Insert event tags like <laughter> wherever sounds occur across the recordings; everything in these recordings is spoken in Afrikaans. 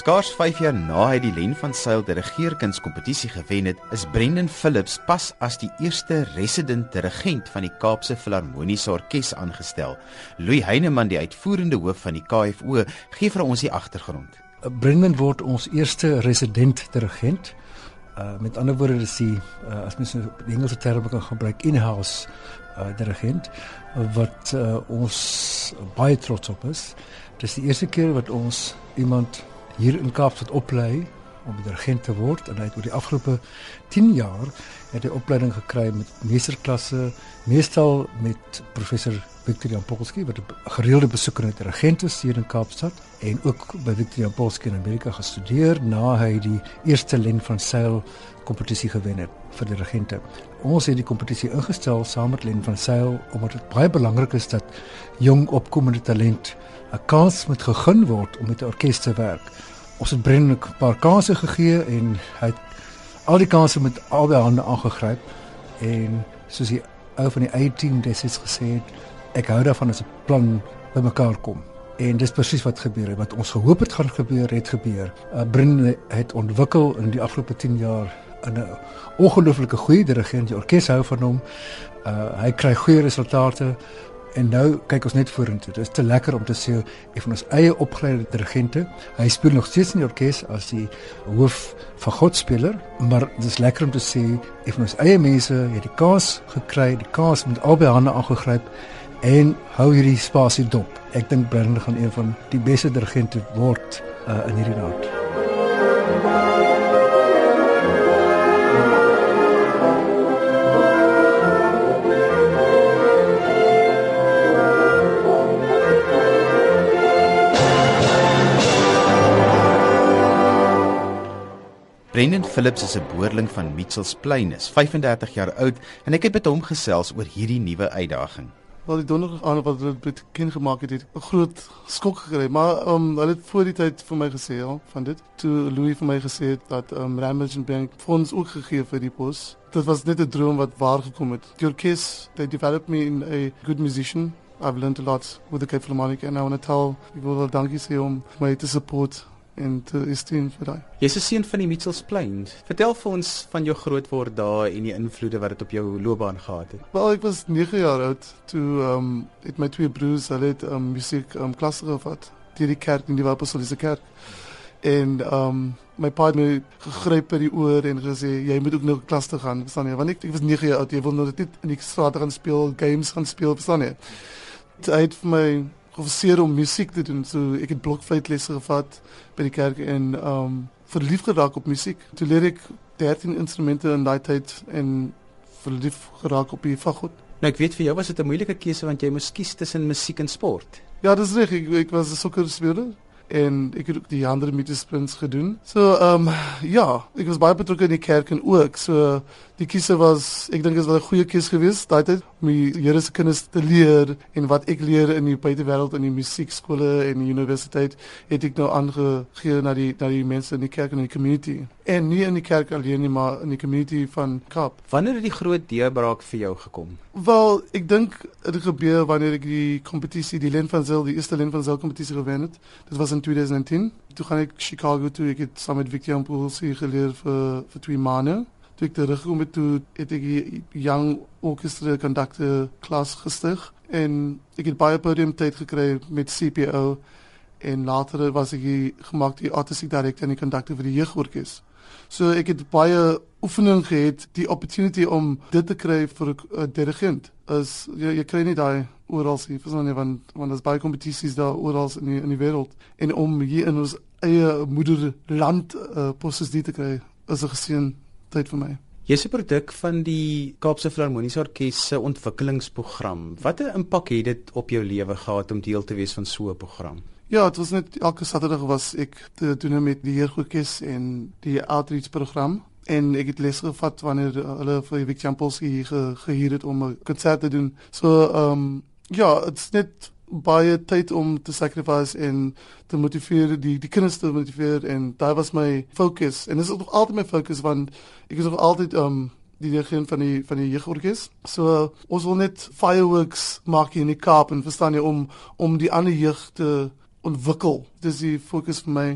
Skaars 5 jaar na hy die Len van Sail dirigeerkunskompetisie gewen het, is Brendan Phillips pas as die eerste resident dirigent van die Kaapse Filharmoniese Orkees aangestel. Louis Heineman, die uitvoerende hoof van die KFO, gee vir ons die agtergrond. Brendan word ons eerste resident dirigent. Uh met ander woorde is hy uh, as mens die Engelse term kan gebruik in-house uh, dirigent wat uh, ons baie trots op is. Dit is die eerste keer wat ons iemand hier in Kaapstad oplei om dirigent te word en hy het oor die afgelope 10 jaar het hy opleiding gekry met meesterklasse, meestal met professor Victor Jan Polski wat 'n gereelde besoeker en dirigent is hier in Kaapstad en ook by Victor Jan Polski in Amerika gestudeer na hy die eerste len van Sail kompetisie gewen het vir dirigente. Ons het die kompetisie ingestel saam met Len van Sail omdat dit baie belangrik is dat jong opkomende talent 'n kans moet gegee word om met 'n orkes te werk. Ons het Brendan 'n paar kansse gegee en hy het al die kansse met albei hande aangegryp en soos die ou van die 18 destyds gesê het, ek hou daarvan as 'n plan bymekaar kom. En dis presies wat gebeur het. Wat ons gehoop het gaan gebeur, het gebeur. Uh, Brendan het ontwikkel in die afgelope 10 jaar 'n ongelooflike goeie dirigent. Die orkes hou van hom. Uh, hy kry goeie resultate. En nou kyk ons net vorentoe. Dit is te lekker om te sien een van ons eie opgeleide dirigente. Hy speel nog steeds in die orkes as die hoof van godspeler, maar dit is lekker om te sien een van ons eie mense het die kaas gekry, die kaas met albei hande aangegryp en hou hierdie spasie dop. Ek dink Brandon gaan een van die beste dirigente word uh, in hierdie land. Brendan Phillips is 'n boerling van Mitchells Plain, is 35 jaar oud en ek het met hom gesels oor hierdie nuwe uitdaging. Wel die donderdag aan wat hulle dit ken gemaak het, het 'n groot skok gekry, maar um, hulle het voor die tyd vir my gesê ja, van dit. Toe Louis vir my gesê het dat um, Ramage Bank fonds ook gegee vir die pos. Dit was net 'n droom wat waar gekom het. Orkes, they developed me in a good musician. I've learned a lot with the Cape Philharmonic and I want to tell people that dankie sê om my te support en te esteem vir daai. Jy's 'n seun van die Mitchells Plain. Vertel vir ons van jou grootword daar en die invloede wat dit op jou loopbaan gehad het. Wel, ek was 9 jaar oud toe ehm um, het my twee broers hulle het ehm um, musiek ehm um, klasse gehad deur die kerk in die Wapasoliese kerk. En ehm um, my pa het my gegryp by die oor en gesê jy moet ook nou klas toe gaan, verstaan jy? Want ek, ek was 9 jaar oud, jy wil nou net in die straat gaan speel, games gaan speel, verstaan jy? Hy het vir my geforseer om musiek te doen. So ek het blokfluitlesse gevat by die kerk en um verlief geraak op musiek. Toe leer ek 13 instrumente in daai tyd en verlief geraak op die faggoed. Nou ek weet vir jou was dit 'n moeilike keuse want jy moes kies tussen musiek en sport. Ja, dis reg. Ek, ek was 'n sokkerspeler en ek het ook die ander meetsprints gedoen. So ehm um, ja, ek was baie betrokke in die kerk en ook so die keuse was ek dink dit was 'n goeie keuse geweest daai tyd om die Here se kinders te leer en wat ek leer in die buitewêreld in die musiekskole en die universiteit het ek nou aangegee na die na die mense in die kerk en in die community en nie in die kerk alleen nie maar in die community van Kaap. Wanneer het die groot deurbraak vir jou gekom? Wel, ek dink dit gebeur wanneer ek die kompetisie die Len van Zyl die eerste Len van Zyl kompetisie gewen het. Dit was in 2010. Toe gaan ek Chicago toe. Ek het saam met Victor Ampulsi geleer vir vir twee maande toe ek teruggekom het toe het ek die young orchestra conductor klas gestig en ek het baie podium tyd gekry met CPO en later was ek gemaak die artistic director en die conductor vir die jeugorkes. So ek het baie oefening gehad, die opportunity om dit te kry vir 'n dirigent. As jy jy kry nie daai oral sien, verstaan jy want want daar's baie kompetisies daar oral in die in die wêreld en om hier in ons eie moederland uh, posisies te kry is 'n geseën tyd vir my. Jy's 'n produk van die Kaapse Filharmoniese Orkees se ontwikkelingsprogram. Watter impak het dit op jou lewe gehad om deel te wees van so 'n program? Ja, dit was net elke Saterdag was ek te doen met die Heergoedkes en die outreach program en ek het les gevat wanneer hulle vir Vic Champels hier ge, gehuur het om 'n konsert te doen. So ehm um, ja, dit's net baie tyd om te sacrifice en te motiveer die die kinders te motiveer en daai was my fokus en dit is nog altyd my fokus want ek is nog altyd um die dirigent van die van die jeugorkes. So ons wil net fireworks maak in die Kaap en verstaan jy om om die ander jeug te ontwikkel. Dis die fokus vir my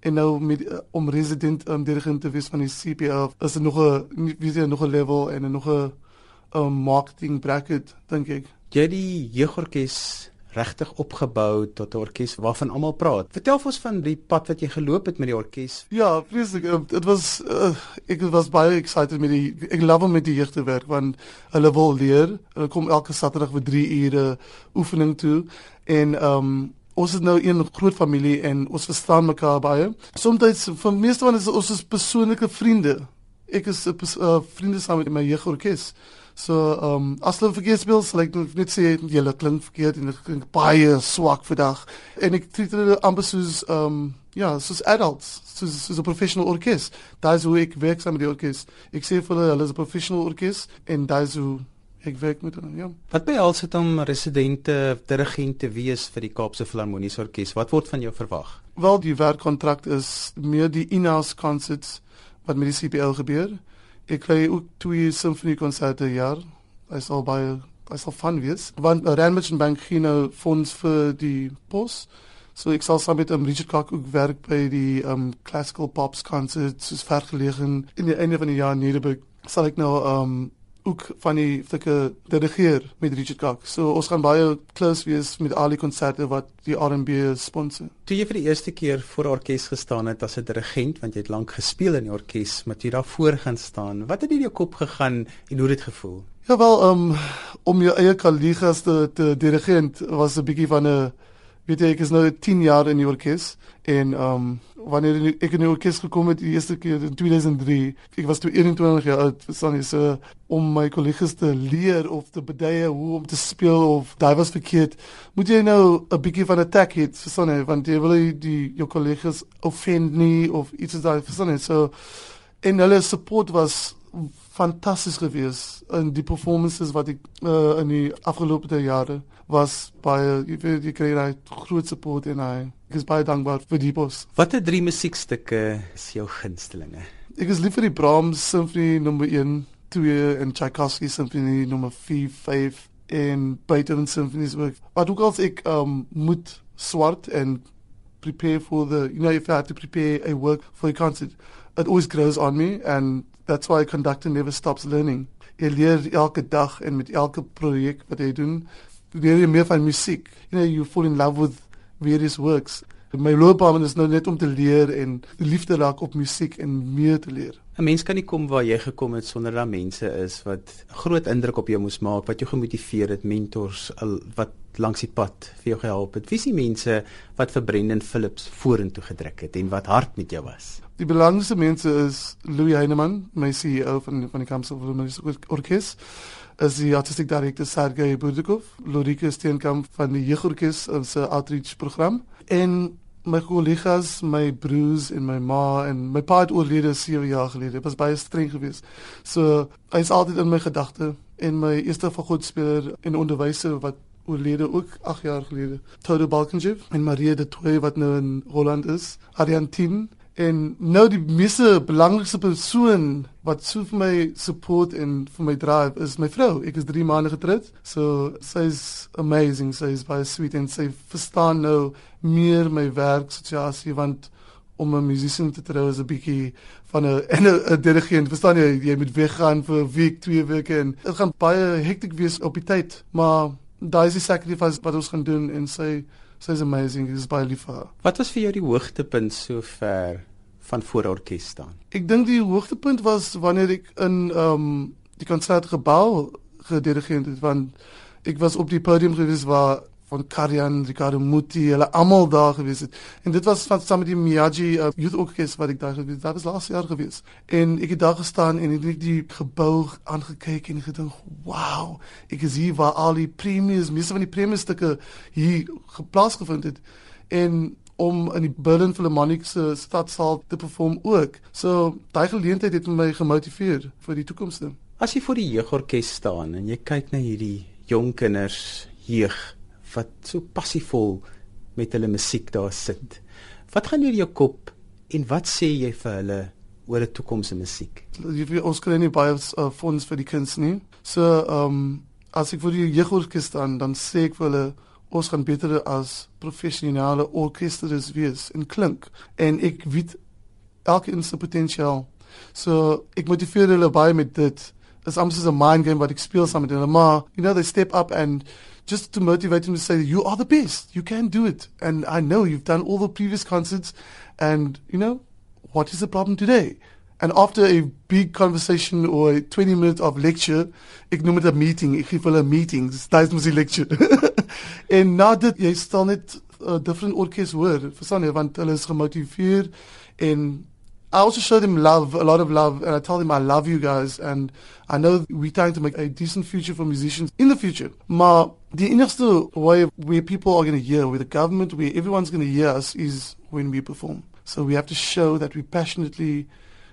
en nou met uh, om resident um, dirigent te wees van die CPL is nog 'n wie sê nog 'n level en nog 'n um, marketing bracket dink ek. Jy die jeugorkes regtig opgebou tot 'n orkes waarvan almal praat. Vertel ons van die pad wat jy geloop het met die orkes. Ja, vreeslik. Uh, dit was uh, ek was baie excited met die ek love om met die jeug te werk want hulle wil leer. Hulle kom elke Saterdag vir 3 ure oefening toe en ehm um, ons is nou een groot familie en ons verstaan mekaar baie. Soms vir meeste van is ons is persoonlike vriende. Ek is 'n uh, vriende saam met my jeugorkes. So ehm um, as hulle verkeerd speel, sal ek net sê julle klink verkeerd en dit klink baie swak vandag. En ek treat hulle amper soos ehm um, ja, soos adults, soos soos 'n professional orkes. Daai is hoe ek werk saam met die orkes. Ek sê vir hulle hulle is 'n professional orkes en daai is hoe ek werk met hulle. Ja. Wat behels dit om residente dirigent te wees vir die Kaapse Filharmoniese Orkees? Wat word van jou verwag? Wel, die werkkontrak is meer die in-house concerts wat met die CPL gebeur. Ek kry ook twee simfoniekonserte per jaar. Hy sal baie hy sal van wees. Want Randburg Bank gee nou fonds vir die pos. So ek sal saam met um, Richard Cock ook werk by die um classical pops concerts soos vergeleë in die einde van die jaar in Nederburg. Sal ek nou um ook van die flikke dirigeer met Richard Cock. So ons gaan baie close wees met al die konserte wat die R&B sponsor. Toe jy vir die eerste keer voor orkes gestaan het as 'n dirigent, want jy het lank gespeel in die orkes, maar jy daarvoor gaan staan, wat het in jou kop gegaan en hoe het dit gevoel? Ja wel, um, om jou eie kollegas te, te dirigent was 'n bietjie van 'n weet jy ek is nou 10 jaar in die orkes en um wanneer ek in die orkes gekom het die eerste keer in 2003 ek was toe 21 jaar oud verstaan jy so om my kollegas te leer of te beduie hoe om te speel of daai was verkeerd moet jy nou 'n bietjie van 'n attack hit verstaan jy want jy wil die jou kollegas offend nie of iets so daai verstaan jy so en hulle support was fantasties gewees in die performances wat ek uh, in die afgelope jare was baie jy weet jy kry daai groot support en hy ek is baie dankbaar vir die bos. Watter drie musiekstukke is jou gunstelinge? Ek is lief vir die Brahms Symphony nommer 1, 2 en Tchaikovsky Symphony nommer 4, 5 en Beethoven Symphonies ook. Wat ook al ek um, moet swart en prepare for the you know if I have to prepare a work for a concert it always grows on me and that's why a conductor never stops learning. Jy leer elke dag en met elke projek wat jy doen, leer jy meer van musiek. You know you fall in love with various works. My loopbaan is nou net om te leer en liefde raak op musiek en meer te leer. 'n Mens kan nie kom waar jy gekom het sonder dat mense is wat groot indruk op jou moes maak, wat jou gemotiveer het, mentors wat langs die pad vir jou gehelp het. Wie is die mense wat vir Brendan Phillips vorentoe gedruk het en wat hard met jou was? Die belangrikste mense is Louis Heinemann, my CEO van van die Kampse Orkes is die artistiek direkteur Sergey Burdikov, Lorike Steenkamp van die Jeugorkes se outreach program en my kollegas, my broers en my ma en my pa het oorlede 7 jaar gelede. Dit was baie streng geweest. So hy is altyd in my gedagte en my eerste vergoedspeler en onderwyser wat oorlede ook 8 jaar gelede. Todo Balkenjev en Maria de Toey wat nou in Holland is. Ariantine En nou die meeste belangrikste persoon wat so vir my support en vir my drive is my vrou. Ek is 3 maande getroud. So sy's amazing. Sy's baie sweet en sy verstaan nou meer my werksituasie want om 'n musician te trou is 'n bietjie van 'n en 'n dirigent. Verstaan jy, jy moet weggaan vir 'n week, twee weke en dit gaan baie hektiek wees op die tyd. Maar daai is die sacrifice wat ons gaan doen en sy sy's amazing. Dis baie lief vir haar. Wat was vir jou die hoogtepunt sover van voor orkes staan? Ek dink die hoogtepunt was wanneer ek in ehm um, die konsertgebou gedirigeer het want ek was op die podium gewees waar van Karian, Ricardo Muti, hulle almal daar gewees het. En dit was van saam met die Miyagi uh, Youth Orchestra wat ek daar gewees. Dit was laas jaar gewees. En ek het daar gestaan en ek het die gebou aangekyk en gedink, "Wow, ek is hier waar al die premies, meeste van die premiestukke hier geplaas gevind het." En om in die Berlin Philharmonic se stadsaal te perform ook. So daai geleentheid het my gemotiveer vir die toekoms. As jy voor die jeugorkes staan en jy kyk na hierdie jong kinders, jeug wat so passievol met hulle musiek daar sit. Wat gaan deur jou kop en wat sê jy vir hulle oor 'n toekoms in musiek? Ons kry nie baie uh, fonds vir die kinders nie. So, ehm um, as ek vir die jeugorkes staan, dan sê ek vir hulle ons gaan beter as professionele orkestres wees en klink en ek weet elke in se potensiaal. So ek motiveer hulle baie met dit. It's almost as a mind game wat ek speel saam met hulle, maar you know they step up and just to motivate them to say you are the best. You can do it. And I know you've done all the previous concerts and you know what is the problem today? And after a big conversation or a 20 minutes of lecture, ek noem dit 'n meeting, ek gee hulle 'n meeting, dis mos die lecture. <laughs> <laughs> en na dit jy stel net 'n uh, different orkes hoor, verstaan jy, want hulle is gemotiveer en I also show them love, a lot of love, and I tell them I love you guys, and I know we're trying to make a decent future for musicians in the future. Maar the enigste way where people are going to hear, where the government, where everyone's going to hear us, is when we perform. So we have to show that we passionately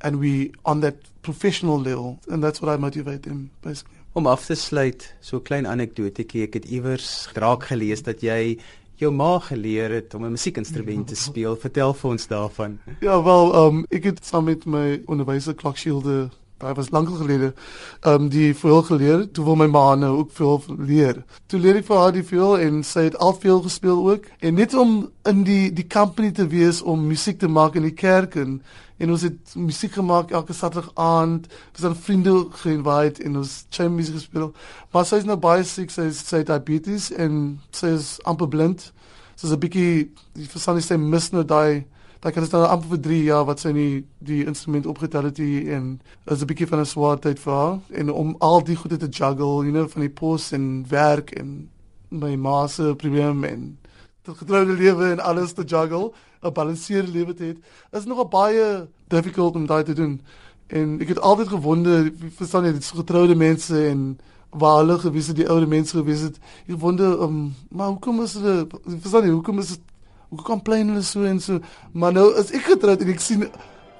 and we on that professional level and that's what I motivate them basically. Om af te sluit, so 'n klein anekdotetjie, ek het iewers draak gelees dat jy jou ma geleer het om 'n musiekinstrument te speel. Vertel vir ons daarvan. Ja, wel, um ek het saam met my onderwyser Klokskielde Daar was lank gelede ehm um, die veel geleer. Toe wil my ma nou ook veel leer. Toe leer ek vir haar die veel en sy het al veel gespeel ook. En net om in die die company te wees om musiek te maak in die kerk en, en ons het musiek gemaak elke Saterdag aand. Ons het vriende geïnvite en ons chime musiek gespeel. Maar sy is nou baie siek, sy sy het diabetes en sy is amper blind. Sy's 'n bietjie vir sannie sy mis nou daai Daai kan dit nou amper vir 3 jaar wat sy nie die instrument opgetel het hier en is 'n bietjie van 'n swaar tyd vir haar en om al die goede te juggle, you know, van die pos en werk en my ma se probleem en die getroude lewe en alles te juggle, 'n balanseerde lewe te hê, is nog baie difficult om daai te doen. En ek het altyd gewonder, verstaan jy, dit is getroude mense en waar hulle gewees het, die ouer mense gewees het. Ek wonder, um, maar hoekom is hulle verstaan jy, hoekom is dit hoe kan plein hulle so en so? Maar nou is ek getroud en ek sien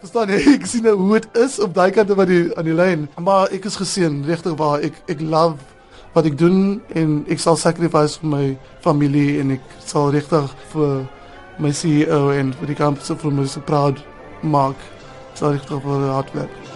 verstaan jy <laughs> ek sien nou hoe dit is op daai kant van die aan die lyn maar ek is geseën regtig waar. Ek ek love wat ek doen en ek sal sacrifice vir my familie en ek sal regtig vir my CEO en vir die kamp so vir my so proud maak sal regtig vir hard werk